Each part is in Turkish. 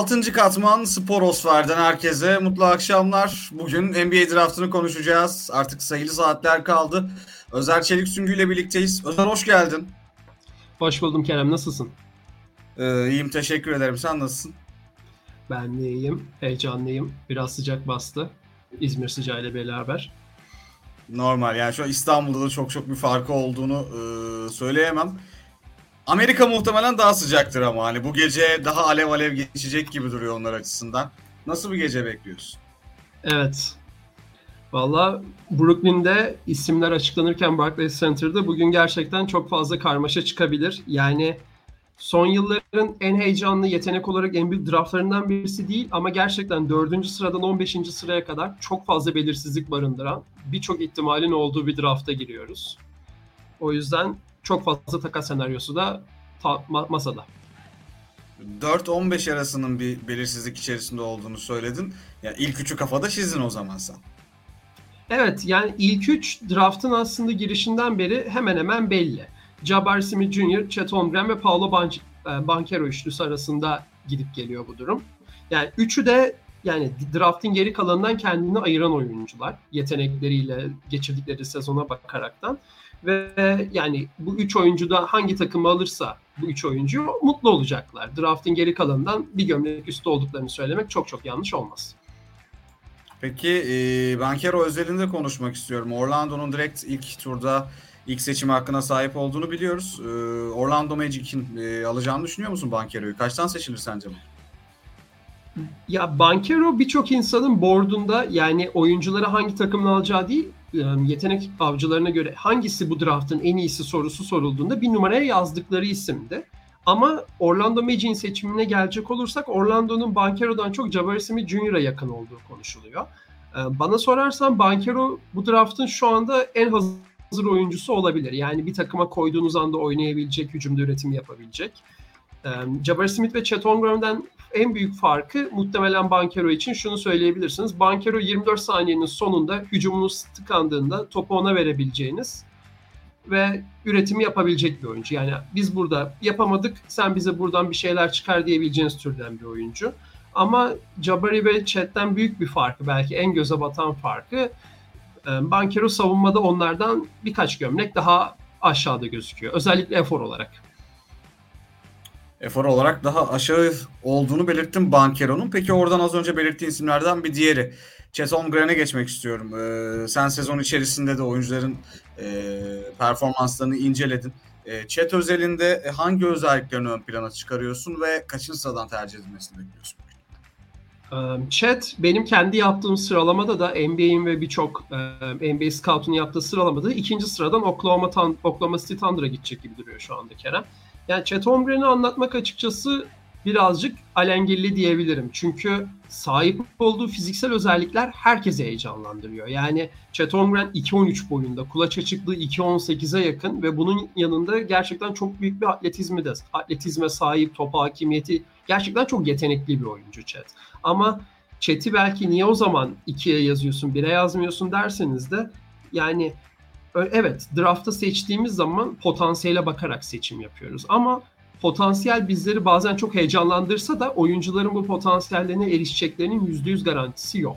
Altıncı katman Sporosfer'den herkese mutlu akşamlar. Bugün NBA draftını konuşacağız. Artık sayılı saatler kaldı. Özer Çelik Süngü ile birlikteyiz. Özer hoş geldin. Hoş buldum Kerem. Nasılsın? Ee, iyiyim teşekkür ederim. Sen nasılsın? Ben de iyiyim. Heyecanlıyım. Biraz sıcak bastı. İzmir sıcağıyla beraber. Normal yani şu an İstanbul'da da çok çok bir farkı olduğunu e, söyleyemem. Amerika muhtemelen daha sıcaktır ama hani bu gece daha alev alev geçecek gibi duruyor onlar açısından. Nasıl bir gece bekliyorsun? Evet. Valla Brooklyn'de isimler açıklanırken Barclays Center'da bugün gerçekten çok fazla karmaşa çıkabilir. Yani son yılların en heyecanlı yetenek olarak en büyük draftlarından birisi değil ama gerçekten 4. sıradan 15. sıraya kadar çok fazla belirsizlik barındıran birçok ihtimalin olduğu bir drafta giriyoruz. O yüzden çok fazla takas senaryosu da ta- masada. 4-15 arasının bir belirsizlik içerisinde olduğunu söyledin. Yani ilk üçü kafada çizdin o zaman sen. Evet yani ilk üç draftın aslında girişinden beri hemen hemen belli. Jabari Smith Jr., Chet Holmgren ve Paolo Ban- e, Banchero üçlüsü arasında gidip geliyor bu durum. Yani üçü de yani draftın geri kalanından kendini ayıran oyuncular. Yetenekleriyle geçirdikleri sezona bakaraktan. Ve yani bu üç oyuncu da hangi takımı alırsa bu üç oyuncu mutlu olacaklar. Draft'in geri kalanından bir gömlek üstü olduklarını söylemek çok çok yanlış olmaz. Peki e, Bankero özelinde konuşmak istiyorum. Orlando'nun direkt ilk turda ilk seçimi hakkına sahip olduğunu biliyoruz. E, Orlando Magic'in e, alacağını düşünüyor musun Bankero'yu? Kaçtan seçilir sence bu? Ya Bankero birçok insanın boardunda yani oyuncuları hangi takımın alacağı değil yetenek avcılarına göre hangisi bu draftın en iyisi sorusu sorulduğunda bir numaraya yazdıkları isimdi. Ama Orlando Magic'in seçimine gelecek olursak Orlando'nun Bankero'dan çok Jabari Smith Jr.'a yakın olduğu konuşuluyor. Bana sorarsan Bankero bu draftın şu anda en hazır oyuncusu olabilir. Yani bir takıma koyduğunuz anda oynayabilecek, hücumda üretim yapabilecek. Jabari Smith ve Chet Holmgren'den en büyük farkı muhtemelen Bankero için şunu söyleyebilirsiniz. Bankero 24 saniyenin sonunda hücumunuz tıkandığında topu ona verebileceğiniz ve üretimi yapabilecek bir oyuncu. Yani biz burada yapamadık, sen bize buradan bir şeyler çıkar diyebileceğiniz türden bir oyuncu. Ama Jabari ve Chet'ten büyük bir farkı, belki en göze batan farkı Bankero savunmada onlardan birkaç gömlek daha aşağıda gözüküyor. Özellikle efor olarak efor olarak daha aşağı olduğunu belirttim Bankero'nun. Peki oradan az önce belirttiğin isimlerden bir diğeri. Chet Holmgren'e geçmek istiyorum. Ee, sen sezon içerisinde de oyuncuların e, performanslarını inceledin. E, Chet özelinde hangi özelliklerini ön plana çıkarıyorsun ve kaçıncı sıradan tercih edilmesini bekliyorsun? Chat benim kendi yaptığım sıralamada da NBA'in ve birçok NBA Scout'un yaptığı sıralamada ikinci sıradan Oklahoma, Oklahoma City Thunder'a gidecek gibi duruyor şu anda Kerem. Yani Chet Holmgren'i anlatmak açıkçası birazcık alengirli diyebilirim. Çünkü sahip olduğu fiziksel özellikler herkese heyecanlandırıyor. Yani Chet Holmgren 2.13 boyunda, kulaç açıklığı 2.18'e yakın ve bunun yanında gerçekten çok büyük bir atletizmi de, atletizme sahip, top hakimiyeti gerçekten çok yetenekli bir oyuncu Chet. Ama Chet'i belki niye o zaman 2'ye yazıyorsun, 1'e yazmıyorsun derseniz de yani evet draftta seçtiğimiz zaman potansiyele bakarak seçim yapıyoruz. Ama potansiyel bizleri bazen çok heyecanlandırsa da oyuncuların bu potansiyellerine erişeceklerinin %100 garantisi yok.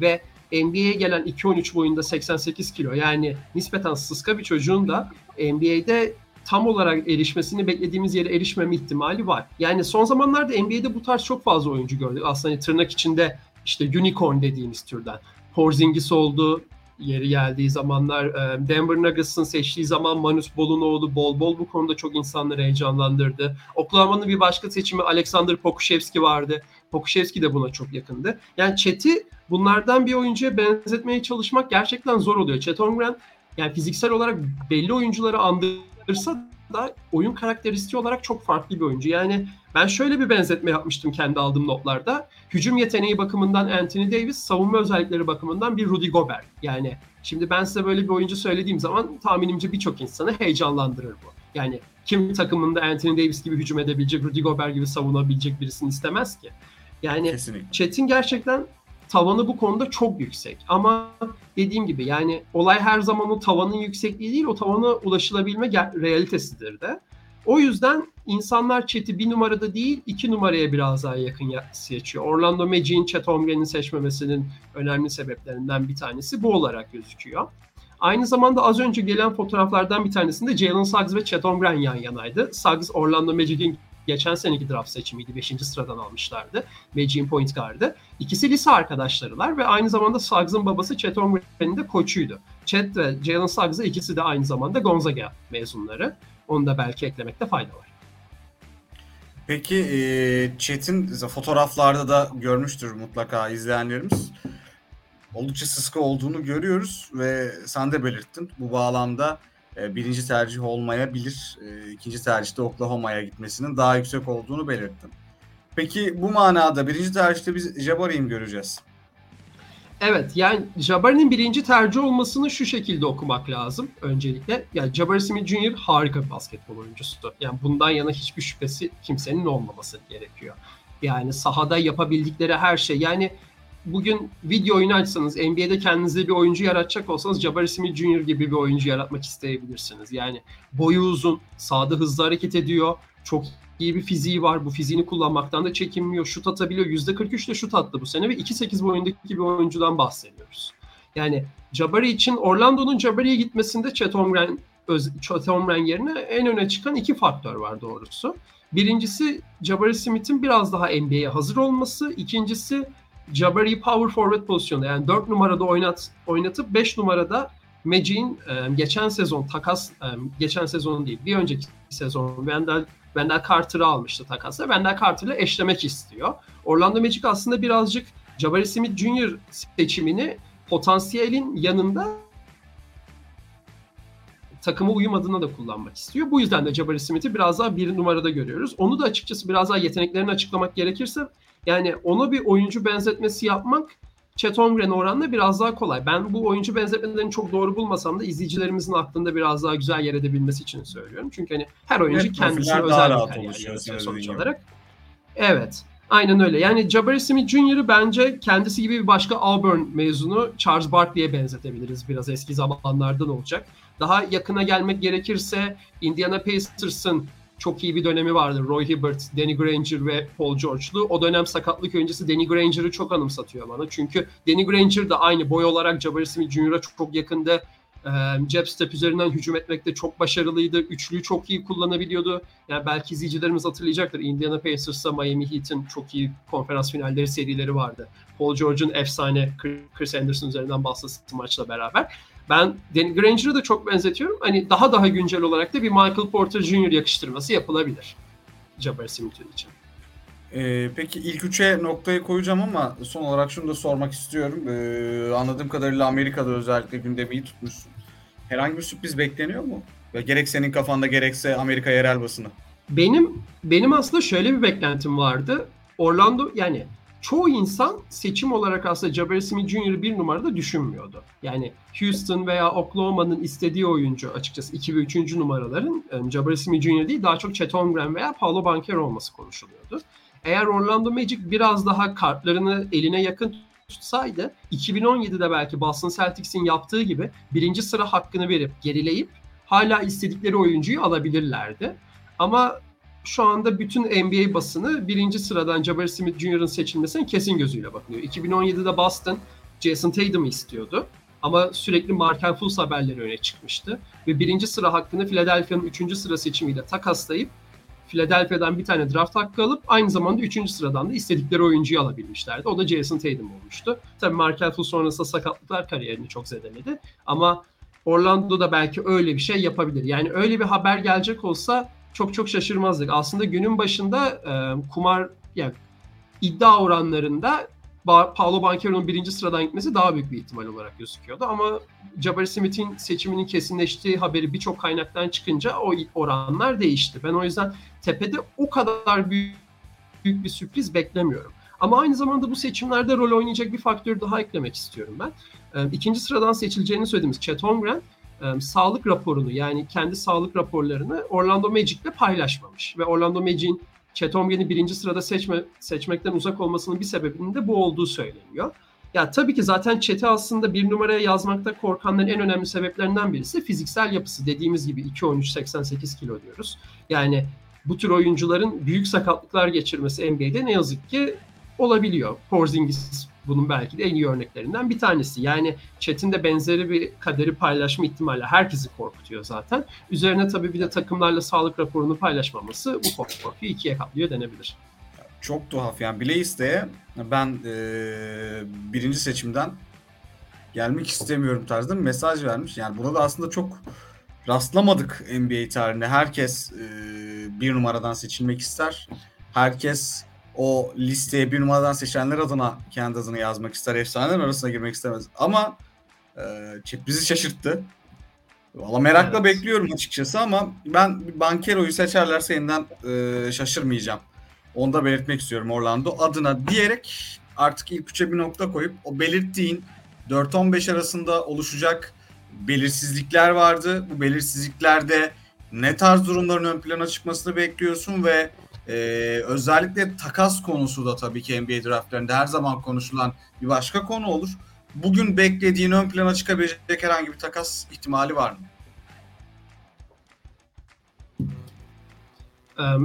Ve NBA'ye gelen 2-13 boyunda 88 kilo yani nispeten sıska bir çocuğun da NBA'de tam olarak erişmesini beklediğimiz yere erişmeme ihtimali var. Yani son zamanlarda NBA'de bu tarz çok fazla oyuncu gördük. Aslında tırnak içinde işte unicorn dediğimiz türden. Porzingis oldu, yeri geldiği zamanlar e, Denver Nuggets'ın seçtiği zaman Manus Bolunoğlu bol bol bu konuda çok insanları heyecanlandırdı. Oklahoma'nın bir başka seçimi Alexander Pokuševski vardı. Pokuševski de buna çok yakındı. Yani Chet'i bunlardan bir oyuncuya benzetmeye çalışmak gerçekten zor oluyor. Chet Holmgren yani fiziksel olarak belli oyuncuları andırsa da oyun karakteristiği olarak çok farklı bir oyuncu. Yani ben şöyle bir benzetme yapmıştım kendi aldığım notlarda. Hücum yeteneği bakımından Anthony Davis, savunma özellikleri bakımından bir Rudy Gobert. Yani şimdi ben size böyle bir oyuncu söylediğim zaman tahminimce birçok insanı heyecanlandırır bu. Yani kim takımında Anthony Davis gibi hücum edebilecek, Rudy Gobert gibi savunabilecek birisini istemez ki. Yani Chet'in gerçekten tavanı bu konuda çok yüksek. Ama dediğim gibi yani olay her zaman o tavanın yüksekliği değil, o tavana ulaşılabilme realitesidir de. O yüzden insanlar Chet'i bir numarada değil iki numaraya biraz daha yakın seçiyor. Orlando Magic'in Chet Holmgren'i seçmemesinin önemli sebeplerinden bir tanesi bu olarak gözüküyor. Aynı zamanda az önce gelen fotoğraflardan bir tanesinde Jalen Suggs ve Chet Holmgren yan yanaydı. Suggs Orlando Magic'in geçen seneki draft seçimiydi. Beşinci sıradan almışlardı. Magic'in point guard'ı. İkisi lise arkadaşlarılar ve aynı zamanda Suggs'ın babası Chet Holmgren'in de koçuydu. Chet ve Jalen Suggs'ı ikisi de aynı zamanda Gonzaga mezunları. Onu da belki eklemekte fayda var. Peki e, Chet'in fotoğraflarda da görmüştür mutlaka izleyenlerimiz. Oldukça sıska olduğunu görüyoruz ve sen de belirttin. Bu bağlamda e, birinci tercih olmayabilir. E, ikinci tercihte Oklahoma'ya gitmesinin daha yüksek olduğunu belirttin. Peki bu manada birinci tercihte biz Jabari'yi mi göreceğiz? Evet yani Jabari'nin birinci tercih olmasını şu şekilde okumak lazım öncelikle. Yani Jabari Smith Jr. harika bir basketbol oyuncusu. Yani bundan yana hiçbir şüphesi kimsenin olmaması gerekiyor. Yani sahada yapabildikleri her şey. Yani bugün video oyunu açsanız NBA'de kendinize bir oyuncu yaratacak olsanız Jabari Smith Jr. gibi bir oyuncu yaratmak isteyebilirsiniz. Yani boyu uzun, sahada hızlı hareket ediyor, çok iyi bir fiziği var. Bu fiziğini kullanmaktan da çekinmiyor. Şut atabiliyor. %43 de şut attı bu sene ve 2.8 boyundaki bir oyuncudan bahsediyoruz. Yani Jabari için Orlando'nun Jabari'ye gitmesinde Chet Holmgren, Chet Holmgren yerine en öne çıkan iki faktör var doğrusu. Birincisi Jabari Smith'in biraz daha NBA'ye hazır olması. İkincisi Jabari power forward pozisyonda yani 4 numarada oynat oynatıp 5 numarada Magic'in e, geçen sezon takas e, geçen sezon değil bir önceki sezon Wendell Wendell Carter'ı almıştı takasla. Wendell Carter'la eşlemek istiyor. Orlando Magic aslında birazcık Jabari Smith Jr. seçimini potansiyelin yanında takıma uyum adına da kullanmak istiyor. Bu yüzden de Jabari Smith'i biraz daha bir numarada görüyoruz. Onu da açıkçası biraz daha yeteneklerini açıklamak gerekirse yani ona bir oyuncu benzetmesi yapmak Chet Holmgren oranla biraz daha kolay. Ben bu oyuncu benzetmelerini çok doğru bulmasam da izleyicilerimizin aklında biraz daha güzel yer edebilmesi için söylüyorum. Çünkü hani her oyuncu evet, kendisine özel bir kariyer yaratıyor sonuç olarak. Evet. Aynen öyle. Yani Jabari Smith Jr.'ı bence kendisi gibi bir başka Auburn mezunu Charles Barkley'e benzetebiliriz. Biraz eski zamanlardan olacak. Daha yakına gelmek gerekirse Indiana Pacers'ın çok iyi bir dönemi vardı. Roy Hibbert, Danny Granger ve Paul George'lu. O dönem sakatlık öncesi Danny Granger'ı çok anımsatıyor bana. Çünkü Danny Granger da aynı boy olarak Jabari Smith Jr.'a çok, çok yakında. E, jab step üzerinden hücum etmekte çok başarılıydı. Üçlüyü çok iyi kullanabiliyordu. Yani belki izleyicilerimiz hatırlayacaktır. Indiana Pacers'a Miami Heat'in çok iyi konferans finalleri serileri vardı. Paul George'un efsane Chris Anderson üzerinden bahsettiği maçla beraber. Ben Danny Granger'ı da çok benzetiyorum. Hani daha daha güncel olarak da bir Michael Porter Jr. yakıştırması yapılabilir. Jabari Smith'in için. Ee, peki ilk üçe noktayı koyacağım ama son olarak şunu da sormak istiyorum. Ee, anladığım kadarıyla Amerika'da özellikle gündemi iyi tutmuşsun. Herhangi bir sürpriz bekleniyor mu? Ve gerek senin kafanda gerekse Amerika yerel basını. Benim benim aslında şöyle bir beklentim vardı. Orlando yani çoğu insan seçim olarak aslında Jabari Smith Jr. bir numarada düşünmüyordu. Yani Houston veya Oklahoma'nın istediği oyuncu açıkçası 2 ve 3. numaraların um, Jabari Smith Jr. değil daha çok Chet Holmgren veya Paolo Banchero olması konuşuluyordu. Eğer Orlando Magic biraz daha kartlarını eline yakın tutsaydı 2017'de belki Boston Celtics'in yaptığı gibi birinci sıra hakkını verip gerileyip hala istedikleri oyuncuyu alabilirlerdi. Ama şu anda bütün NBA basını birinci sıradan Jabari Smith Jr.'ın seçilmesine kesin gözüyle bakıyor. 2017'de Boston Jason Tatum'u istiyordu. Ama sürekli Markel Fultz haberleri öne çıkmıştı. Ve birinci sıra hakkını Philadelphia'nın üçüncü sıra seçimiyle takaslayıp Philadelphia'dan bir tane draft hakkı alıp aynı zamanda üçüncü sıradan da istedikleri oyuncuyu alabilmişlerdi. O da Jason Tatum olmuştu. Tabii Markel Fultz sonrasında sakatlıklar kariyerini çok zedeledi. Ama Orlando da belki öyle bir şey yapabilir. Yani öyle bir haber gelecek olsa çok çok şaşırmazdık. Aslında günün başında e, kumar yani iddia oranlarında Paolo Banchero'nun birinci sıradan gitmesi daha büyük bir ihtimal olarak gözüküyordu. Ama Jabari Smith'in seçiminin kesinleştiği haberi birçok kaynaktan çıkınca o oranlar değişti. Ben o yüzden tepede o kadar büyük, büyük bir sürpriz beklemiyorum. Ama aynı zamanda bu seçimlerde rol oynayacak bir faktör daha eklemek istiyorum ben. İkinci sıradan seçileceğini söylediğimiz Chet Holmgren sağlık raporunu yani kendi sağlık raporlarını Orlando Magic'le paylaşmamış. Ve Orlando Magic'in Chet Holmgren'i birinci sırada seçme, seçmekten uzak olmasının bir sebebinin de bu olduğu söyleniyor. Ya tabii ki zaten chat'i aslında bir numaraya yazmakta korkanların en önemli sebeplerinden birisi fiziksel yapısı. Dediğimiz gibi 2-13 88 kilo diyoruz. Yani bu tür oyuncuların büyük sakatlıklar geçirmesi NBA'de ne yazık ki olabiliyor. Porzingis bunun belki de en iyi örneklerinden bir tanesi. Yani Chat'in de benzeri bir kaderi paylaşma ihtimali herkesi korkutuyor zaten. Üzerine tabii bir de takımlarla sağlık raporunu paylaşmaması bu korkuyu ikiye katlıyor denebilir. Çok tuhaf yani bile isteye ben e, birinci seçimden gelmek istemiyorum tarzında mesaj vermiş. Yani burada da aslında çok rastlamadık NBA tarihinde. Herkes e, bir numaradan seçilmek ister. Herkes o listeye bir numaradan seçenler adına kendi adını yazmak ister. Efsaneler arasına girmek istemez. Ama e, bizi şaşırttı. Valla merakla evet. bekliyorum açıkçası ama ben Bankero'yu seçerlerse yeniden e, şaşırmayacağım. Onu da belirtmek istiyorum Orlando adına diyerek artık ilk üçe bir nokta koyup o belirttiğin 4-15 arasında oluşacak belirsizlikler vardı. Bu belirsizliklerde ne tarz durumların ön plana çıkmasını bekliyorsun ve e, özellikle takas konusu da tabii ki NBA draftlarında her zaman konuşulan bir başka konu olur. Bugün beklediğin ön plana çıkabilecek herhangi bir takas ihtimali var mı?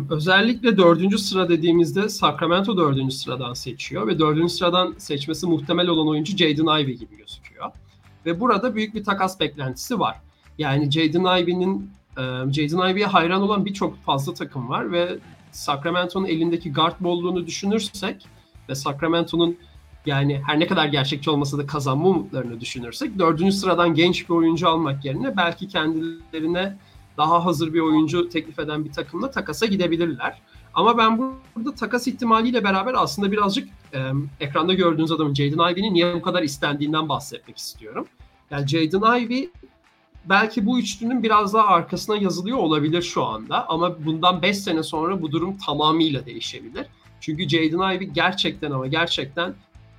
özellikle dördüncü sıra dediğimizde Sacramento dördüncü sıradan seçiyor ve dördüncü sıradan seçmesi muhtemel olan oyuncu Jaden Ivey gibi gözüküyor. Ve burada büyük bir takas beklentisi var. Yani Jaden Ivey'nin Jaden Ivey'e hayran olan birçok fazla takım var ve Sacramento'nun elindeki guard bolluğunu düşünürsek ve Sacramento'nun yani her ne kadar gerçekçi olmasa da kazanma umutlarını düşünürsek dördüncü sıradan genç bir oyuncu almak yerine belki kendilerine daha hazır bir oyuncu teklif eden bir takımla takasa gidebilirler. Ama ben burada takas ihtimaliyle beraber aslında birazcık e, ekranda gördüğünüz adamın Jaden Ivey'nin niye bu kadar istendiğinden bahsetmek istiyorum. Yani Jaden Ivey belki bu üçlünün biraz daha arkasına yazılıyor olabilir şu anda ama bundan 5 sene sonra bu durum tamamıyla değişebilir. Çünkü Jaden Ivey gerçekten ama gerçekten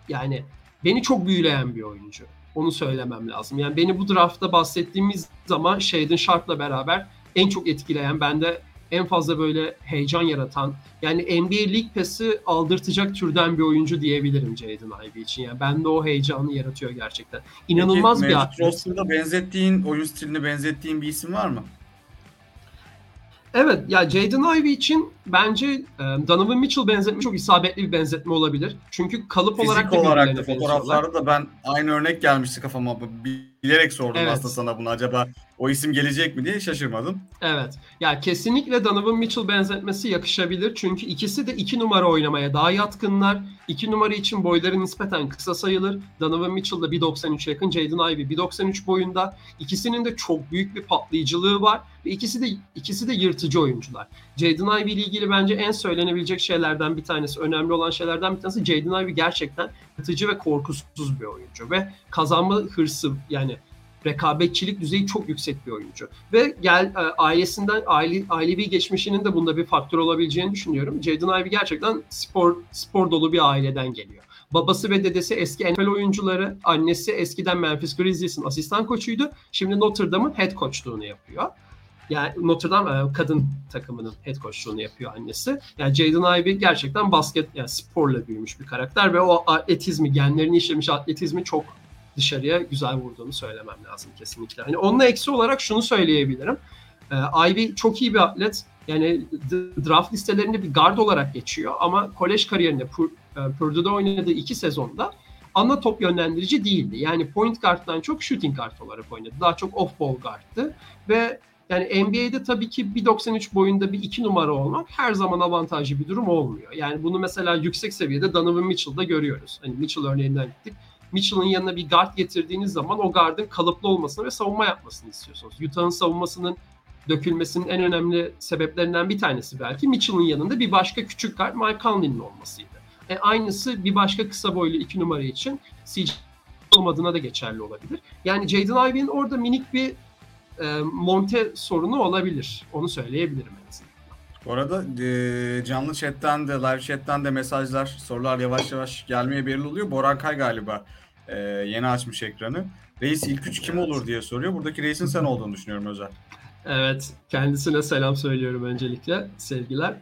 yani beni çok büyüleyen bir oyuncu. Onu söylemem lazım. Yani beni bu draftta bahsettiğimiz zaman Shaden Sharp'la beraber en çok etkileyen, bende en fazla böyle heyecan yaratan, yani NBA League Pass'i aldırtacak türden bir oyuncu diyebilirim Jaden Ivey için. Yani bende o heyecanı yaratıyor gerçekten. İnanılmaz Peki, bir atlet. benzettiğin, oyun stilini benzettiğin bir isim var mı? Evet ya Jaden Ivey için bence e, Donovan Mitchell benzetme çok isabetli bir benzetme olabilir. Çünkü kalıp Fizik olarak da olarak da fotoğraflarda da ben aynı örnek gelmişti kafama. Bilerek sordum evet. aslında sana bunu. Acaba o isim gelecek mi diye şaşırmadım. Evet. Ya kesinlikle Donovan Mitchell benzetmesi yakışabilir. Çünkü ikisi de iki numara oynamaya daha yatkınlar. İki numara için boyları nispeten kısa sayılır. Donovan Mitchell da 1.93 yakın, Jaden Ivey 1.93 boyunda. İkisinin de çok büyük bir patlayıcılığı var ve ikisi de ikisi de yırtıcı oyuncular. Jaden Ivey ile ilgili bence en söylenebilecek şeylerden bir tanesi, önemli olan şeylerden bir tanesi Jaden Ivey gerçekten yırtıcı ve korkusuz bir oyuncu ve kazanma hırsı yani rekabetçilik düzeyi çok yüksek bir oyuncu. Ve gel e, ailesinden aile, ailevi geçmişinin de bunda bir faktör olabileceğini düşünüyorum. Jaden Ivey gerçekten spor spor dolu bir aileden geliyor. Babası ve dedesi eski NFL oyuncuları, annesi eskiden Memphis Grizzlies'in asistan koçuydu. Şimdi Notre Dame'ın head coachluğunu yapıyor. Yani Notre Dame e, kadın takımının head coachluğunu yapıyor annesi. Yani Jaden Ivey gerçekten basket yani sporla büyümüş bir karakter ve o atletizmi, genlerini işlemiş atletizmi çok dışarıya güzel vurduğunu söylemem lazım kesinlikle. Hani onunla eksi olarak şunu söyleyebilirim. Ee, Ivy çok iyi bir atlet. Yani draft listelerinde bir guard olarak geçiyor ama kolej kariyerinde e, Purdue'da oynadığı iki sezonda ana top yönlendirici değildi. Yani point guard'dan çok shooting guard olarak oynadı. Daha çok off ball guard'tı ve yani NBA'de tabii ki 1.93 boyunda bir iki numara olmak her zaman avantajlı bir durum olmuyor. Yani bunu mesela yüksek seviyede Donovan Mitchell'da görüyoruz. Hani Mitchell örneğinden gittik. Mitchell'ın yanına bir guard getirdiğiniz zaman o guardın kalıplı olmasını ve savunma yapmasını istiyorsunuz. Utah'ın savunmasının dökülmesinin en önemli sebeplerinden bir tanesi belki Mitchell'ın yanında bir başka küçük guard Mike Conley'nin olmasıydı. E, aynısı bir başka kısa boylu iki numara için CJ olmadığına da geçerli olabilir. Yani Jaden Ivey'in orada minik bir e, monte sorunu olabilir. Onu söyleyebilirim en azından. Bu arada e, canlı chatten de live chatten de mesajlar, sorular yavaş yavaş gelmeye belli oluyor. Boran Kay galiba e, yeni açmış ekranı. Reis ilk üç kim olur diye soruyor. Buradaki reisin sen olduğunu düşünüyorum Özel. Evet, kendisine selam söylüyorum öncelikle. Sevgiler.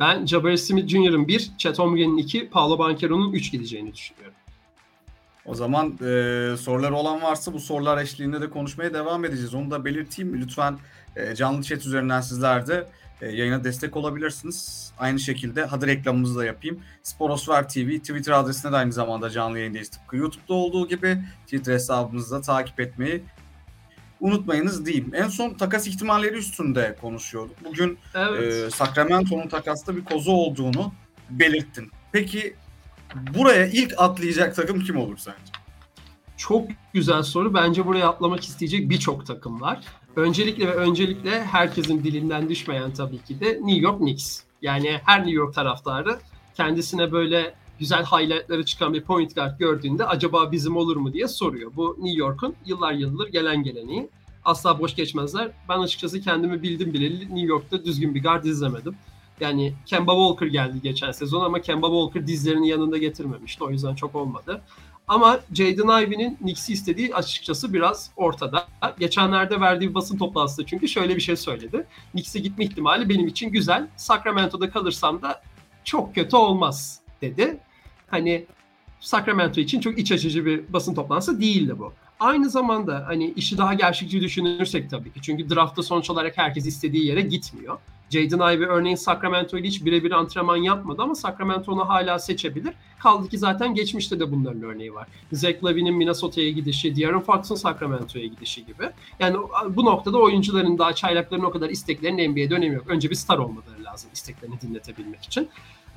Ben Jabari Smith Jr.'ın 1, Chet Holmgren'in 2, Paolo Banchero'nun 3 gideceğini düşünüyorum. O zaman e, soruları olan varsa bu sorular eşliğinde de konuşmaya devam edeceğiz. Onu da belirteyim. Lütfen e, canlı chat üzerinden sizler de e, yayına destek olabilirsiniz. Aynı şekilde hadi reklamımızı da yapayım. Sporosfer TV Twitter adresinde de aynı zamanda canlı yayındayız. Tıpkı YouTube'da olduğu gibi Twitter hesabımızı da takip etmeyi unutmayınız diyeyim. En son takas ihtimalleri üstünde konuşuyorduk. Bugün evet. e, Sacramento'nun takasta bir kozu olduğunu belirttin. Peki buraya ilk atlayacak takım kim olur sence? Çok güzel soru. Bence buraya atlamak isteyecek birçok takım var. Öncelikle ve öncelikle herkesin dilinden düşmeyen tabii ki de New York Knicks. Yani her New York taraftarı kendisine böyle güzel highlightları çıkan bir point guard gördüğünde acaba bizim olur mu diye soruyor. Bu New York'un yıllar yıldır gelen geleneği. Asla boş geçmezler. Ben açıkçası kendimi bildim bileli New York'ta düzgün bir guard izlemedim. Yani Kemba Walker geldi geçen sezon ama Kemba Walker dizlerini yanında getirmemişti. O yüzden çok olmadı. Ama Jaden Ivey'nin Knicks'i istediği açıkçası biraz ortada. Geçenlerde verdiği bir basın toplantısında çünkü şöyle bir şey söyledi. Knicks'e gitme ihtimali benim için güzel. Sacramento'da kalırsam da çok kötü olmaz dedi. Hani Sacramento için çok iç açıcı bir basın toplantısı değildi bu. Aynı zamanda hani işi daha gerçekçi düşünürsek tabii ki. Çünkü draftta sonuç olarak herkes istediği yere gitmiyor. Jaden Ivey örneğin Sacramento ile hiç birebir antrenman yapmadı ama Sacramento onu hala seçebilir. Kaldı ki zaten geçmişte de bunların örneği var. Zach Lavin'in Minnesota'ya gidişi, De'Aaron Fox'un Sacramento'ya gidişi gibi. Yani bu noktada oyuncuların daha çaylakların o kadar isteklerinin NBA'de önemi yok. Önce bir star olmaları lazım isteklerini dinletebilmek için.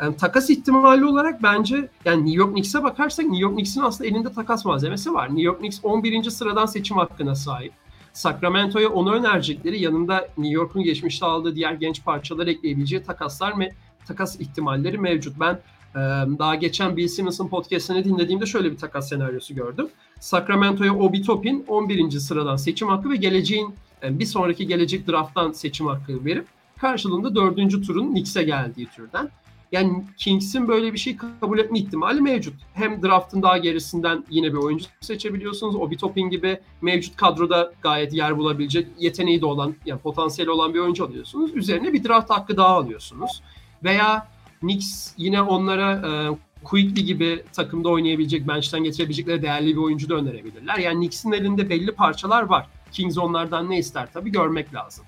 Yani takas ihtimali olarak bence yani New York Knicks'e bakarsak New York Knicks'in aslında elinde takas malzemesi var. New York Knicks 11. sıradan seçim hakkına sahip. Sacramento'ya onu önerecekleri yanında New York'un geçmişte aldığı diğer genç parçalar ekleyebileceği takaslar ve takas ihtimalleri mevcut. Ben e, daha geçen Bill Simmons'ın podcastini dinlediğimde şöyle bir takas senaryosu gördüm. Sacramento'ya Obi Toppin 11. sıradan seçim hakkı ve geleceğin e, bir sonraki gelecek drafttan seçim hakkı verip karşılığında dördüncü turun Knicks'e geldiği türden. Yani Kings'in böyle bir şey kabul etme ihtimali mevcut. Hem draftın daha gerisinden yine bir oyuncu seçebiliyorsunuz. Obi Toppin gibi mevcut kadroda gayet yer bulabilecek yeteneği de olan, yani potansiyeli olan bir oyuncu alıyorsunuz. Üzerine bir draft hakkı daha alıyorsunuz. Veya Knicks yine onlara e, Quickly gibi takımda oynayabilecek, bench'ten getirebilecekleri değerli bir oyuncu da önerebilirler. Yani Knicks'in elinde belli parçalar var. Kings onlardan ne ister tabii görmek lazım.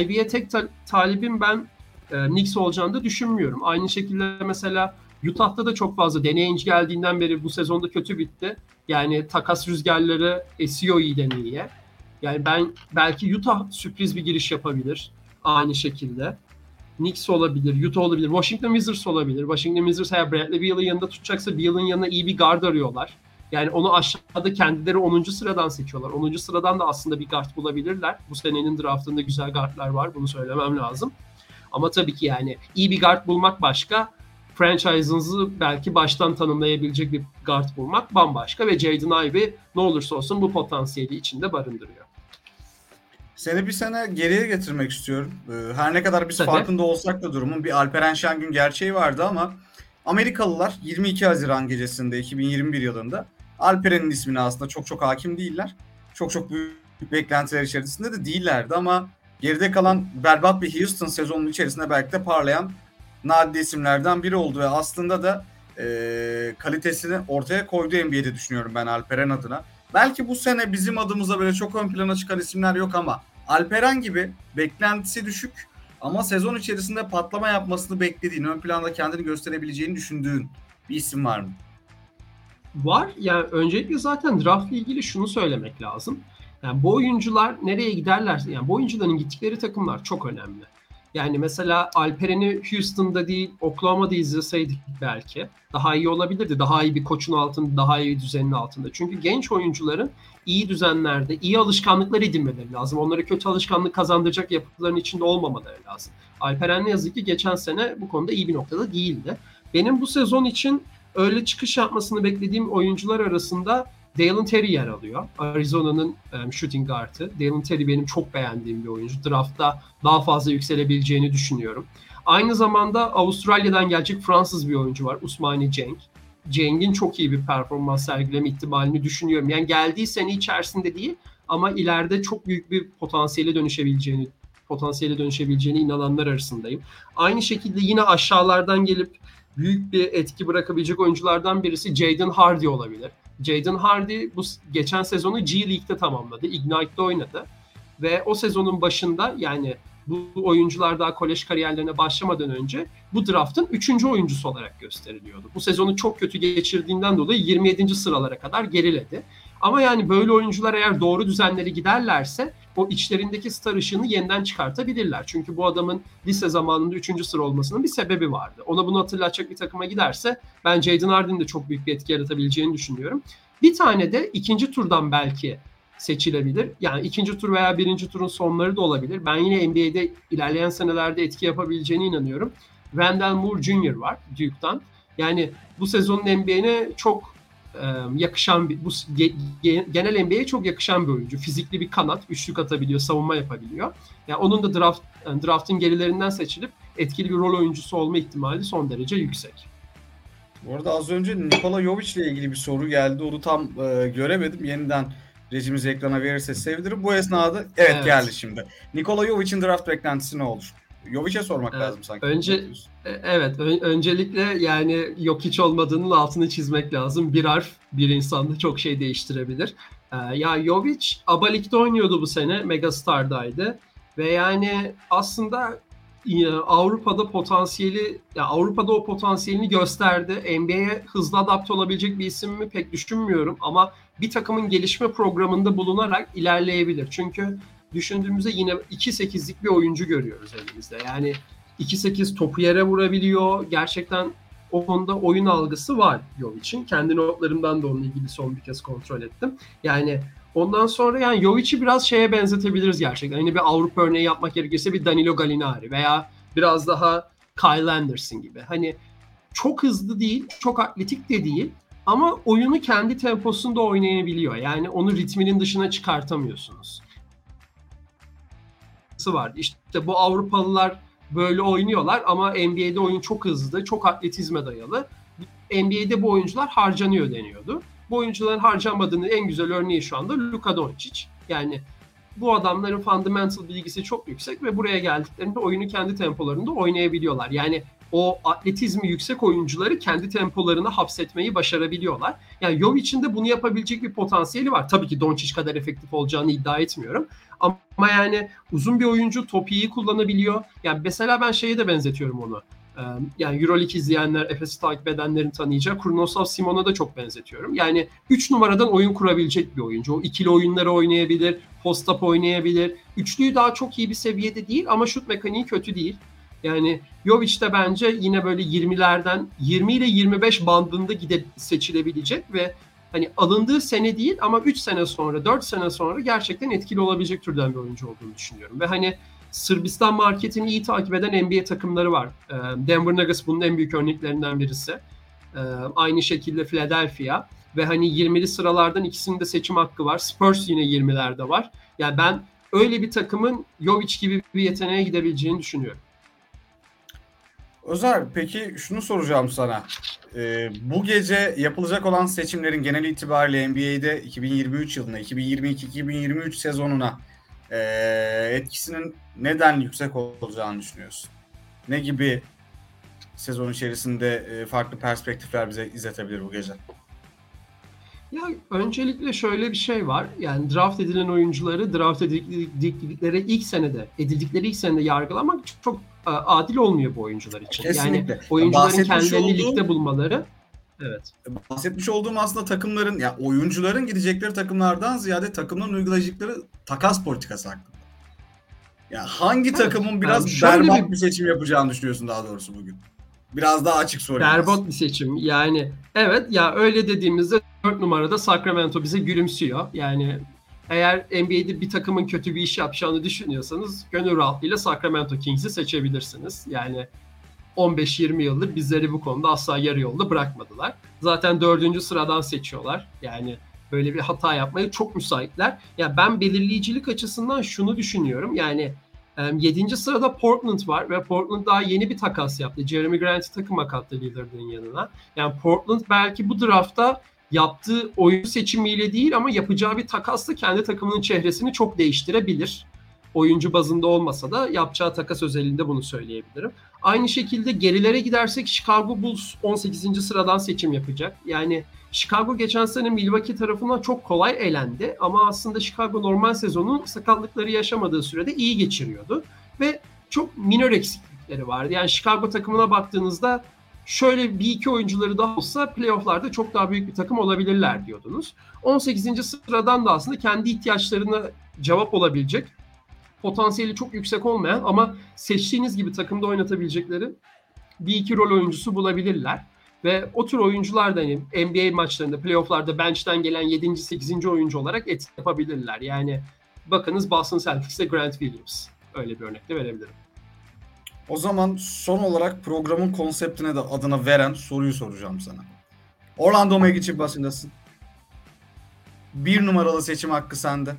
Ivy'ye tek ta- talibim ben e, Knicks olacağını da düşünmüyorum. Aynı şekilde mesela Utah'ta da çok fazla deneyinci geldiğinden beri bu sezonda kötü bitti. Yani takas rüzgarları esiyor iyiden iyiye. Yani ben belki Utah sürpriz bir giriş yapabilir aynı şekilde. Knicks olabilir, Utah olabilir, Washington Wizards olabilir. Washington Wizards eğer Bradley Beal'ın yanında tutacaksa Beal'ın yanına iyi bir guard arıyorlar. Yani onu aşağıda kendileri 10. sıradan seçiyorlar. 10. sıradan da aslında bir guard bulabilirler. Bu senenin draftında güzel guardlar var. Bunu söylemem lazım. Ama tabii ki yani iyi bir guard bulmak başka, franchise'ınızı belki baştan tanımlayabilecek bir guard bulmak bambaşka ve Jaden Ivey ne olursa olsun bu potansiyeli içinde barındırıyor. Seni bir sene geriye getirmek istiyorum. Ee, her ne kadar biz Tabii. farkında olsak da durumun bir Alperen Şengün gerçeği vardı ama Amerikalılar 22 Haziran gecesinde 2021 yılında Alperen'in ismini aslında çok çok hakim değiller. Çok çok büyük beklentiler içerisinde de değillerdi ama geride kalan berbat bir Houston sezonunun içerisinde belki de parlayan nadide isimlerden biri oldu ve aslında da e, kalitesini ortaya koydu NBA'de düşünüyorum ben Alperen adına. Belki bu sene bizim adımıza böyle çok ön plana çıkan isimler yok ama Alperen gibi beklentisi düşük ama sezon içerisinde patlama yapmasını beklediğin, ön planda kendini gösterebileceğini düşündüğün bir isim var mı? Var. Yani öncelikle zaten draft ile ilgili şunu söylemek lazım. Yani bu oyuncular nereye giderler? Yani bu oyuncuların gittikleri takımlar çok önemli. Yani mesela Alperen'i Houston'da değil, Oklahoma'da izleseydik belki daha iyi olabilirdi. Daha iyi bir koçun altında, daha iyi bir düzenin altında. Çünkü genç oyuncuların iyi düzenlerde, iyi alışkanlıklar edinmeleri lazım. Onlara kötü alışkanlık kazandıracak yapıların içinde olmamaları lazım. Alperen ne yazık ki geçen sene bu konuda iyi bir noktada değildi. Benim bu sezon için öyle çıkış yapmasını beklediğim oyuncular arasında Dalen Terry yer alıyor. Arizona'nın um, shooting guard'ı. Dalen Terry benim çok beğendiğim bir oyuncu. Draft'ta daha fazla yükselebileceğini düşünüyorum. Aynı zamanda Avustralya'dan gelecek Fransız bir oyuncu var. Usmani Cenk. Cenk'in çok iyi bir performans sergileme ihtimalini düşünüyorum. Yani geldiği sene içerisinde değil ama ileride çok büyük bir potansiyele dönüşebileceğini potansiyele dönüşebileceğine inananlar arasındayım. Aynı şekilde yine aşağılardan gelip büyük bir etki bırakabilecek oyunculardan birisi Jaden Hardy olabilir. Jaden Hardy bu geçen sezonu G League'de tamamladı. Ignite'de oynadı. Ve o sezonun başında yani bu oyuncular daha kolej kariyerlerine başlamadan önce bu draftın 3. oyuncusu olarak gösteriliyordu. Bu sezonu çok kötü geçirdiğinden dolayı 27. sıralara kadar geriledi. Ama yani böyle oyuncular eğer doğru düzenleri giderlerse o içlerindeki star ışığını yeniden çıkartabilirler. Çünkü bu adamın lise zamanında 3. sıra olmasının bir sebebi vardı. Ona bunu hatırlatacak bir takıma giderse ben Jaden Harden'in de çok büyük bir etki yaratabileceğini düşünüyorum. Bir tane de ikinci turdan belki seçilebilir. Yani ikinci tur veya birinci turun sonları da olabilir. Ben yine NBA'de ilerleyen senelerde etki yapabileceğine inanıyorum. Wendell Moore Jr. var Duke'dan. Yani bu sezonun NBA'ne çok yakışan bir, bu genel NBA'ye çok yakışan bir oyuncu. Fizikli bir kanat, üçlük atabiliyor, savunma yapabiliyor. Yani onun da draft draftın gerilerinden seçilip etkili bir rol oyuncusu olma ihtimali son derece yüksek. Bu arada az önce Nikola Jovic ile ilgili bir soru geldi. Onu tam e, göremedim. Yeniden rejimizi ekrana verirse sevinirim. Bu esnada evet, evet. geldi şimdi. Nikola Jovic'in draft beklentisi ne olur? Jovic'e sormak evet. lazım sanki. Önce e, evet ön, öncelikle yani yok hiç olmadığının altını çizmek lazım. Bir harf bir insanda çok şey değiştirebilir. Ee, ya Jovic Abalik'te oynuyordu bu sene. Megastar'daydı. Ve yani aslında Avrupa'da potansiyeli ya Avrupa'da o potansiyelini gösterdi. NBA'ye hızlı adapte olabilecek bir isim mi pek düşünmüyorum ama bir takımın gelişme programında bulunarak ilerleyebilir. Çünkü düşündüğümüzde yine 2-8'lik bir oyuncu görüyoruz elimizde. Yani 2-8 topu yere vurabiliyor. Gerçekten o konuda oyun algısı var Jovic'in. Kendi notlarımdan da onunla ilgili son bir kez kontrol ettim. Yani ondan sonra yani Jovic'i biraz şeye benzetebiliriz gerçekten. Yine bir Avrupa örneği yapmak gerekirse bir Danilo Gallinari veya biraz daha Kyle Anderson gibi. Hani çok hızlı değil, çok atletik de değil ama oyunu kendi temposunda oynayabiliyor. Yani onu ritminin dışına çıkartamıyorsunuz. Var. İşte bu Avrupalılar böyle oynuyorlar ama NBA'de oyun çok hızlı, çok atletizme dayalı. NBA'de bu oyuncular harcanıyor deniyordu. Bu oyuncuların harcanmadığının en güzel örneği şu anda Luka Doncic. Yani bu adamların fundamental bilgisi çok yüksek ve buraya geldiklerinde oyunu kendi tempolarında oynayabiliyorlar. Yani o atletizmi yüksek oyuncuları kendi tempolarına hapsetmeyi başarabiliyorlar. Yani Jovic'in de bunu yapabilecek bir potansiyeli var. Tabii ki Doncic kadar efektif olacağını iddia etmiyorum. Ama yani uzun bir oyuncu topu iyi kullanabiliyor. Yani mesela ben şeye de benzetiyorum onu. Yani Euroleague izleyenler, Efes'i takip edenlerin tanıyacağı Kurnosov Simon'a da çok benzetiyorum. Yani 3 numaradan oyun kurabilecek bir oyuncu. O ikili oyunları oynayabilir, post-up oynayabilir. Üçlüyü daha çok iyi bir seviyede değil ama şut mekaniği kötü değil. Yani Jovic de bence yine böyle 20'lerden 20 ile 25 bandında gide seçilebilecek ve hani alındığı sene değil ama 3 sene sonra 4 sene sonra gerçekten etkili olabilecek türden bir oyuncu olduğunu düşünüyorum. Ve hani Sırbistan marketini iyi takip eden NBA takımları var. Ee, Denver Nuggets bunun en büyük örneklerinden birisi. Ee, aynı şekilde Philadelphia ve hani 20'li sıralardan ikisinin de seçim hakkı var. Spurs yine 20'lerde var. Yani ben öyle bir takımın Jovic gibi bir yeteneğe gidebileceğini düşünüyorum. Özer peki şunu soracağım sana. Ee, bu gece yapılacak olan seçimlerin genel itibariyle NBA'de 2023 yılına, 2022-2023 sezonuna e, etkisinin neden yüksek olacağını düşünüyorsun? Ne gibi sezon içerisinde e, farklı perspektifler bize izletebilir bu gece? Ya öncelikle şöyle bir şey var. Yani draft edilen oyuncuları draft edildikleri ilk senede, edildikleri ilk senede yargılamak çok adil olmuyor bu oyuncular için. Kesinlikle. Yani oyuncuların kendilerini olduğum, ligde bulmaları Evet. Bahsetmiş olduğum aslında takımların ya oyuncuların gidecekleri takımlardan ziyade takımların uygulayacakları takas politikası hakkında. Ya hangi evet. takımın biraz yani berbat bir... bir seçim yapacağını düşünüyorsun daha doğrusu bugün? Biraz daha açık sorayım. Berbat bir seçim. Yani evet ya öyle dediğimizde 4 numarada Sacramento bize gülümsüyor. Yani eğer NBA'de bir takımın kötü bir iş yapacağını düşünüyorsanız gönül rahatlığıyla Sacramento Kings'i seçebilirsiniz. Yani 15-20 yıldır bizleri bu konuda asla yarı yolda bırakmadılar. Zaten dördüncü sıradan seçiyorlar. Yani böyle bir hata yapmaya çok müsaitler. Ya ben belirleyicilik açısından şunu düşünüyorum. Yani 7. sırada Portland var ve Portland daha yeni bir takas yaptı. Jeremy Grant'i takıma kattı Lillard'ın yanına. Yani Portland belki bu draftta yaptığı oyun seçimiyle değil ama yapacağı bir takasla kendi takımının çehresini çok değiştirebilir. Oyuncu bazında olmasa da yapacağı takas özelinde bunu söyleyebilirim. Aynı şekilde gerilere gidersek Chicago Bulls 18. sıradan seçim yapacak. Yani Chicago geçen sene Milwaukee tarafından çok kolay elendi ama aslında Chicago normal sezonu sakatlıkları yaşamadığı sürede iyi geçiriyordu ve çok minor eksiklikleri vardı. Yani Chicago takımına baktığınızda şöyle bir iki oyuncuları daha olsa playofflarda çok daha büyük bir takım olabilirler diyordunuz. 18. sıradan da aslında kendi ihtiyaçlarına cevap olabilecek potansiyeli çok yüksek olmayan ama seçtiğiniz gibi takımda oynatabilecekleri bir iki rol oyuncusu bulabilirler. Ve o tür oyuncular da hani NBA maçlarında, playofflarda bench'ten gelen 7. 8. oyuncu olarak etki yapabilirler. Yani bakınız Boston Celtics'te Grant Williams. Öyle bir örnek de verebilirim. O zaman son olarak programın konseptine de adına veren soruyu soracağım sana. Orlando Magic'in başındasın. Bir numaralı seçim hakkı sende.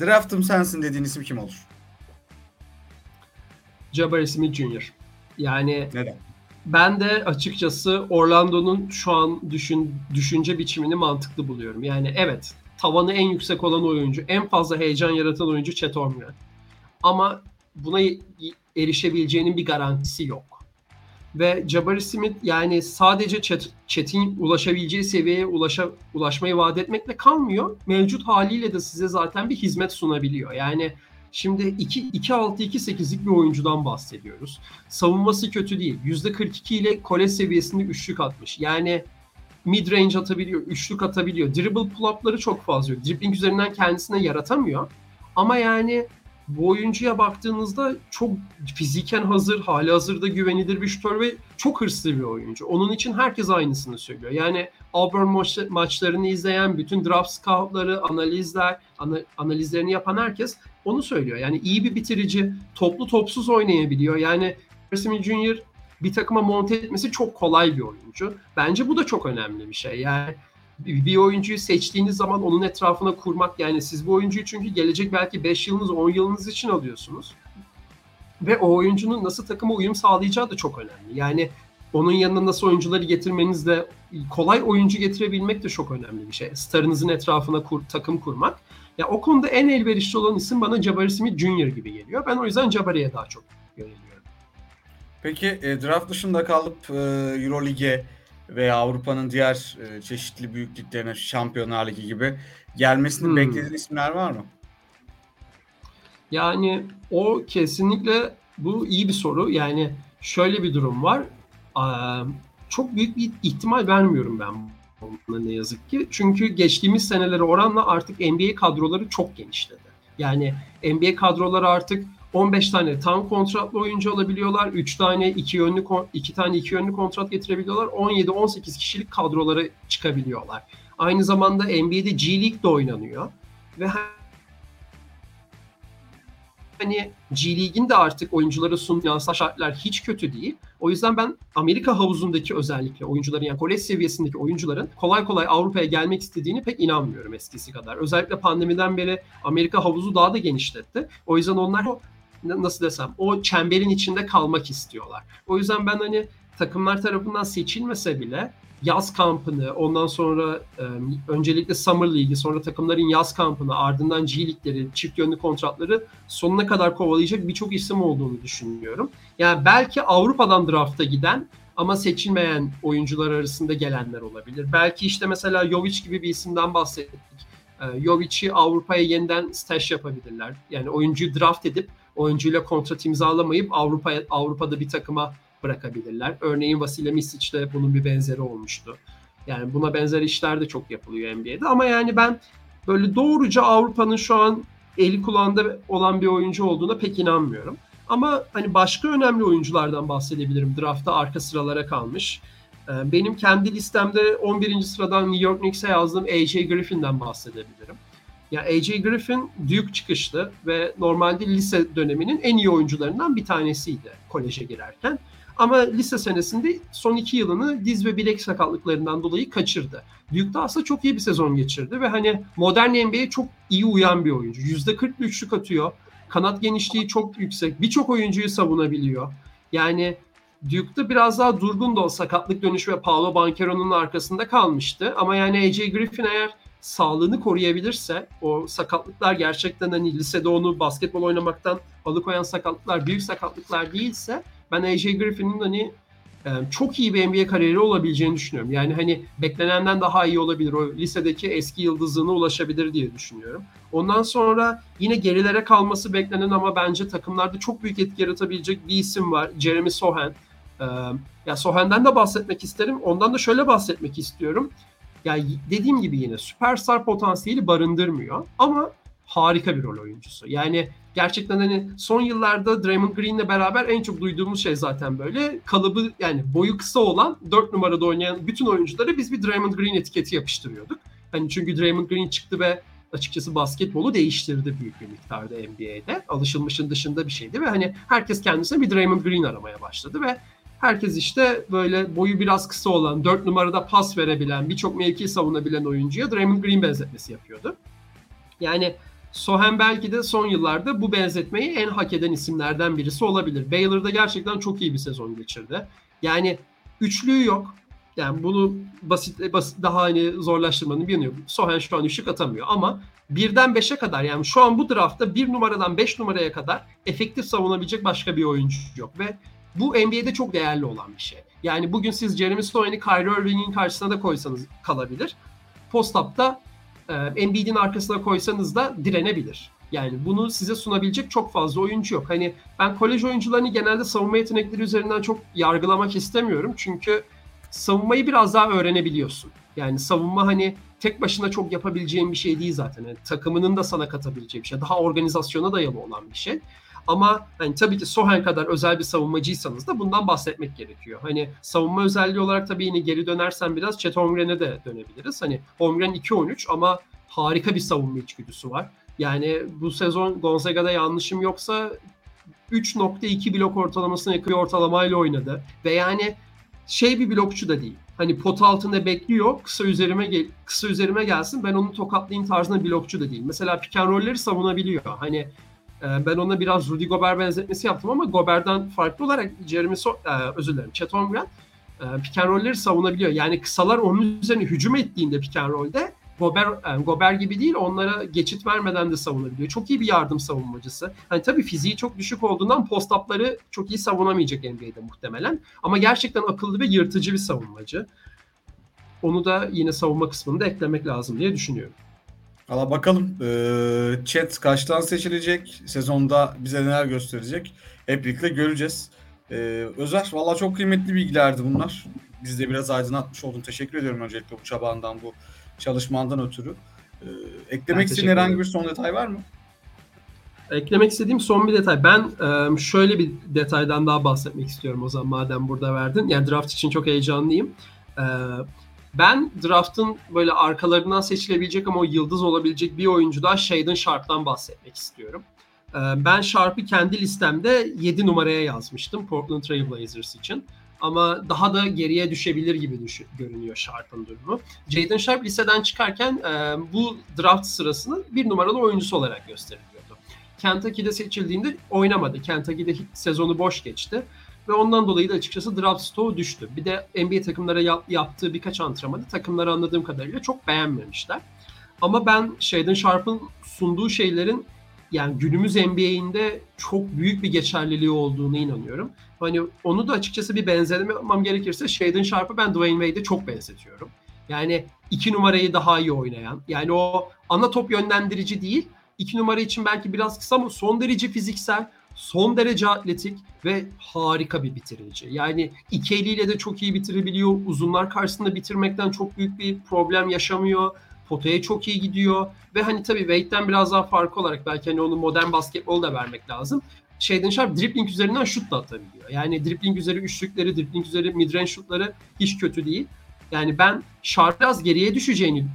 Draft'ım sensin dediğin isim kim olur? Jabari Smith Jr. Yani Neden? ben de açıkçası Orlando'nun şu an düşün, düşünce biçimini mantıklı buluyorum. Yani evet tavanı en yüksek olan oyuncu, en fazla heyecan yaratan oyuncu Chet Holmgren. Ama buna erişebileceğinin bir garantisi yok. Ve Jabari Smith yani sadece Chet, Chet'in ulaşabileceği seviyeye ulaşa, ulaşmayı vaat etmekle kalmıyor. Mevcut haliyle de size zaten bir hizmet sunabiliyor. Yani Şimdi 2-6-2-8'lik bir oyuncudan bahsediyoruz. Savunması kötü değil. %42 ile kolej seviyesinde üçlük atmış. Yani mid range atabiliyor, üçlük atabiliyor. Dribble pull-up'ları çok fazla. Dribbling üzerinden kendisine yaratamıyor. Ama yani bu oyuncuya baktığınızda çok fiziken hazır, hali hazırda güvenilir bir şutör ve çok hırslı bir oyuncu. Onun için herkes aynısını söylüyor. Yani Auburn maç, maçlarını izleyen, bütün draft scoutları, analizler, ana, analizlerini yapan herkes onu söylüyor. Yani iyi bir bitirici, toplu topsuz oynayabiliyor. Yani Smith Jr. bir takıma monte etmesi çok kolay bir oyuncu. Bence bu da çok önemli bir şey. Yani bir oyuncuyu seçtiğiniz zaman onun etrafına kurmak yani siz bu oyuncuyu çünkü gelecek belki 5 yılınız 10 yılınız için alıyorsunuz. Ve o oyuncunun nasıl takıma uyum sağlayacağı da çok önemli. Yani onun yanına nasıl oyuncuları getirmeniz de kolay oyuncu getirebilmek de çok önemli bir şey. Starınızın etrafına kur, takım kurmak. Ya o konuda en elverişli olan isim bana Jabari Smith Jr. gibi geliyor. Ben o yüzden Jabari'ye daha çok yöneliyorum. Peki e, draft dışında kalıp e, Euroleague'e veya Avrupa'nın diğer e, çeşitli büyük liglerine, Şampiyonlar Ligi gibi gelmesini hmm. beklediğin isimler var mı? Yani o kesinlikle bu iyi bir soru. Yani şöyle bir durum var. Çok büyük bir ihtimal vermiyorum ben buna ne yazık ki. Çünkü geçtiğimiz senelere oranla artık NBA kadroları çok genişledi. Yani NBA kadroları artık 15 tane tam kontratlı oyuncu alabiliyorlar. 3 tane iki yönlü 2 tane iki yönlü kontrat getirebiliyorlar. 17 18 kişilik kadrolara çıkabiliyorlar. Aynı zamanda NBA'de G League de oynanıyor ve hani G League'in de artık oyunculara sunulan şartlar hiç kötü değil. O yüzden ben Amerika havuzundaki özellikle oyuncuların yani kolej seviyesindeki oyuncuların kolay kolay Avrupa'ya gelmek istediğini pek inanmıyorum eskisi kadar. Özellikle pandemiden beri Amerika havuzu daha da genişletti. O yüzden onlar nasıl desem o çemberin içinde kalmak istiyorlar. O yüzden ben hani takımlar tarafından seçilmese bile yaz kampını, ondan sonra öncelikle Summer League'i, sonra takımların yaz kampını, ardından G Lig'leri, çift yönlü kontratları sonuna kadar kovalayacak birçok isim olduğunu düşünüyorum. Yani belki Avrupa'dan drafta giden ama seçilmeyen oyuncular arasında gelenler olabilir. Belki işte mesela Jovic gibi bir isimden bahsettik. E, Jovic'i Avrupa'ya yeniden stash yapabilirler. Yani oyuncuyu draft edip oyuncuyla kontrat imzalamayıp Avrupa Avrupa'da bir takıma bırakabilirler. Örneğin Vasile Misic de bunun bir benzeri olmuştu. Yani buna benzer işler de çok yapılıyor NBA'de ama yani ben böyle doğruca Avrupa'nın şu an eli kulağında olan bir oyuncu olduğuna pek inanmıyorum. Ama hani başka önemli oyunculardan bahsedebilirim. Draftta arka sıralara kalmış. Ee, benim kendi listemde 11. sıradan New York Knicks'e yazdığım AJ Griffin'den bahsedebilirim. Ya AJ Griffin Duke çıkışlı ve normalde lise döneminin en iyi oyuncularından bir tanesiydi koleje girerken. Ama lise senesinde son iki yılını diz ve bilek sakatlıklarından dolayı kaçırdı. Duke'da aslında çok iyi bir sezon geçirdi ve hani modern NBA'ye çok iyi uyan bir oyuncu. %40 üçlük atıyor. Kanat genişliği çok yüksek. Birçok oyuncuyu savunabiliyor. Yani Duke'da biraz daha durgun da o sakatlık dönüşü ve Paolo Banchero'nun arkasında kalmıştı. Ama yani AJ Griffin eğer sağlığını koruyabilirse o sakatlıklar gerçekten hani lisede onu basketbol oynamaktan alıkoyan sakatlıklar büyük sakatlıklar değilse ben AJ Griffin'in hani e, çok iyi bir NBA kariyeri olabileceğini düşünüyorum. Yani hani beklenenden daha iyi olabilir. O lisedeki eski yıldızlığına ulaşabilir diye düşünüyorum. Ondan sonra yine gerilere kalması beklenen ama bence takımlarda çok büyük etki yaratabilecek bir isim var. Jeremy Sohan. Ee, ya Sohan'dan da bahsetmek isterim. Ondan da şöyle bahsetmek istiyorum. Yani dediğim gibi yine süperstar potansiyeli barındırmıyor ama harika bir rol oyuncusu. Yani gerçekten hani son yıllarda Draymond Green'le beraber en çok duyduğumuz şey zaten böyle kalıbı yani boyu kısa olan 4 numarada oynayan bütün oyunculara biz bir Draymond Green etiketi yapıştırıyorduk. Hani çünkü Draymond Green çıktı ve açıkçası basketbolu değiştirdi büyük bir miktarda NBA'de. Alışılmışın dışında bir şeydi ve hani herkes kendisine bir Draymond Green aramaya başladı ve herkes işte böyle boyu biraz kısa olan, 4 numarada pas verebilen, birçok mevki savunabilen oyuncuya Draymond Green benzetmesi yapıyordu. Yani Sohen belki de son yıllarda bu benzetmeyi en hak eden isimlerden birisi olabilir. Baylor'da gerçekten çok iyi bir sezon geçirdi. Yani üçlüğü yok. Yani bunu basit, basit daha hani zorlaştırmanın bir yanı yok. Sohen şu an üçlük atamıyor ama birden beşe kadar yani şu an bu draftta bir numaradan beş numaraya kadar efektif savunabilecek başka bir oyuncu yok ve bu NBA'de çok değerli olan bir şey. Yani bugün siz Jeremy Sohan'i Kyrie Irving'in karşısına da koysanız kalabilir. Post-up'ta Embiid'in arkasına koysanız da direnebilir. Yani bunu size sunabilecek çok fazla oyuncu yok. Hani ben kolej oyuncularını genelde savunma yetenekleri üzerinden çok yargılamak istemiyorum. Çünkü savunmayı biraz daha öğrenebiliyorsun. Yani savunma hani tek başına çok yapabileceğin bir şey değil zaten. Yani takımının da sana katabileceği bir şey. Daha organizasyona dayalı olan bir şey. Ama hani tabii ki Sohen kadar özel bir savunmacıysanız da bundan bahsetmek gerekiyor. Hani savunma özelliği olarak tabii yine geri dönersen biraz Chet Holmgren'e de dönebiliriz. Hani Holmgren 2-13 ama harika bir savunma içgüdüsü var. Yani bu sezon Gonzaga'da yanlışım yoksa 3.2 blok ortalamasına yakın bir ortalamayla oynadı. Ve yani şey bir blokçu da değil. Hani pot altında bekliyor, kısa üzerime gel kısa üzerime gelsin ben onu tokatlayayım tarzında blokçu da değil. Mesela pick and savunabiliyor. Hani ben ona biraz Rudy Gobert benzetmesi yaptım ama Gobert'ten farklı olarak Jeremy so e, özür dilerim Chet Holmgren e, pick and roll'leri savunabiliyor. Yani kısalar onun üzerine hücum ettiğinde pick and roll'de Gobert, yani Gobert gibi değil onlara geçit vermeden de savunabiliyor. Çok iyi bir yardım savunmacısı. Hani tabii fiziği çok düşük olduğundan post-up'ları çok iyi savunamayacak NBA'de muhtemelen. Ama gerçekten akıllı ve yırtıcı bir savunmacı. Onu da yine savunma kısmında eklemek lazım diye düşünüyorum. Valla bakalım. Ee, chat kaçtan seçilecek? Sezonda bize neler gösterecek? Hep birlikte göreceğiz. Ee, Özer valla çok kıymetli bilgilerdi bunlar. Biz de biraz aydınlatmış oldun. Teşekkür ediyorum öncelikle bu çabandan, bu çalışmandan ötürü. Ee, eklemek istediğin herhangi bir son detay var mı? Eklemek istediğim son bir detay. Ben şöyle bir detaydan daha bahsetmek istiyorum o zaman madem burada verdin. Yani draft için çok heyecanlıyım. Ben draft'ın böyle arkalarından seçilebilecek ama o yıldız olabilecek bir oyuncu da Shaden Sharp'tan bahsetmek istiyorum. Ee, ben Sharp'ı kendi listemde 7 numaraya yazmıştım Portland Trail Blazers için. Ama daha da geriye düşebilir gibi düş- görünüyor Sharp'ın durumu. Jaden Sharp liseden çıkarken e, bu draft sırasını bir numaralı oyuncusu olarak gösteriliyordu. Kentucky'de seçildiğinde oynamadı. Kentucky'de sezonu boş geçti. Ve ondan dolayı da açıkçası draft stoğu düştü. Bir de NBA takımlara yap, yaptığı birkaç antrenmanı takımları anladığım kadarıyla çok beğenmemişler. Ama ben Shaden Sharp'ın sunduğu şeylerin yani günümüz NBA'inde çok büyük bir geçerliliği olduğunu inanıyorum. Hani onu da açıkçası bir benzetme yapmam gerekirse Shaden Sharp'ı ben Dwayne Wade'e çok benzetiyorum. Yani iki numarayı daha iyi oynayan. Yani o ana top yönlendirici değil. iki numara için belki biraz kısa ama son derece fiziksel son derece atletik ve harika bir bitirici. Yani iki eliyle de çok iyi bitirebiliyor. Uzunlar karşısında bitirmekten çok büyük bir problem yaşamıyor. Potaya çok iyi gidiyor. Ve hani tabii Wade'den biraz daha farklı olarak belki hani onu modern basketbol da vermek lazım. Shaden Sharp dribbling üzerinden şut da atabiliyor. Yani dribbling üzeri üçlükleri, dribbling üzeri midrange şutları hiç kötü değil. Yani ben Sharp biraz geriye düşeceğini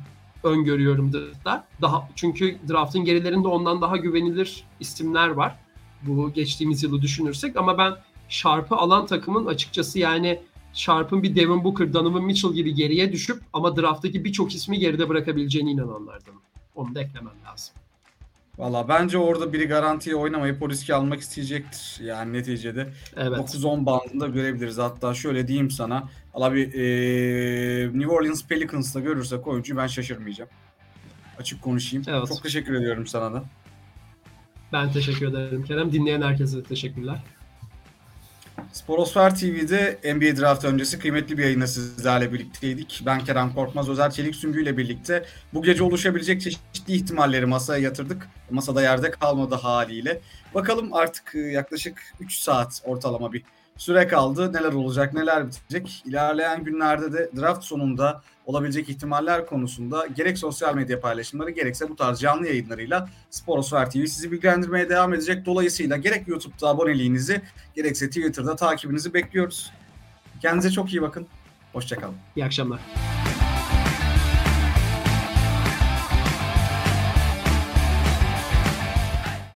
öngörüyorum da. Daha çünkü draftın gerilerinde ondan daha güvenilir isimler var bu geçtiğimiz yılı düşünürsek ama ben Sharp'ı alan takımın açıkçası yani Sharp'ın bir Devin Booker, Donovan Mitchell gibi geriye düşüp ama drafttaki birçok ismi geride bırakabileceğine inananlardan. Onu da eklemem lazım. Valla bence orada biri garantiye oynamayıp o riski almak isteyecektir. Yani neticede evet. 9-10 bandında görebiliriz. Hatta şöyle diyeyim sana. Valla bir e, New Orleans Pelicans'la görürsek oyuncuyu ben şaşırmayacağım. Açık konuşayım. Evet. Çok teşekkür ediyorum sana da. Ben teşekkür ederim Kerem. Dinleyen herkese teşekkürler. Sporosfer TV'de NBA Draft öncesi kıymetli bir yayında sizlerle birlikteydik. Ben Kerem Korkmaz, Özer Çelik Süngü ile birlikte bu gece oluşabilecek çeşitli ihtimalleri masaya yatırdık. Masada yerde kalmadı haliyle. Bakalım artık e, yaklaşık 3 saat ortalama bir süre kaldı. Neler olacak, neler bitecek. İlerleyen günlerde de draft sonunda olabilecek ihtimaller konusunda gerek sosyal medya paylaşımları gerekse bu tarz canlı yayınlarıyla Sporosfer TV sizi bilgilendirmeye devam edecek. Dolayısıyla gerek YouTube'da aboneliğinizi gerekse Twitter'da takibinizi bekliyoruz. Kendinize çok iyi bakın. Hoşçakalın. İyi akşamlar.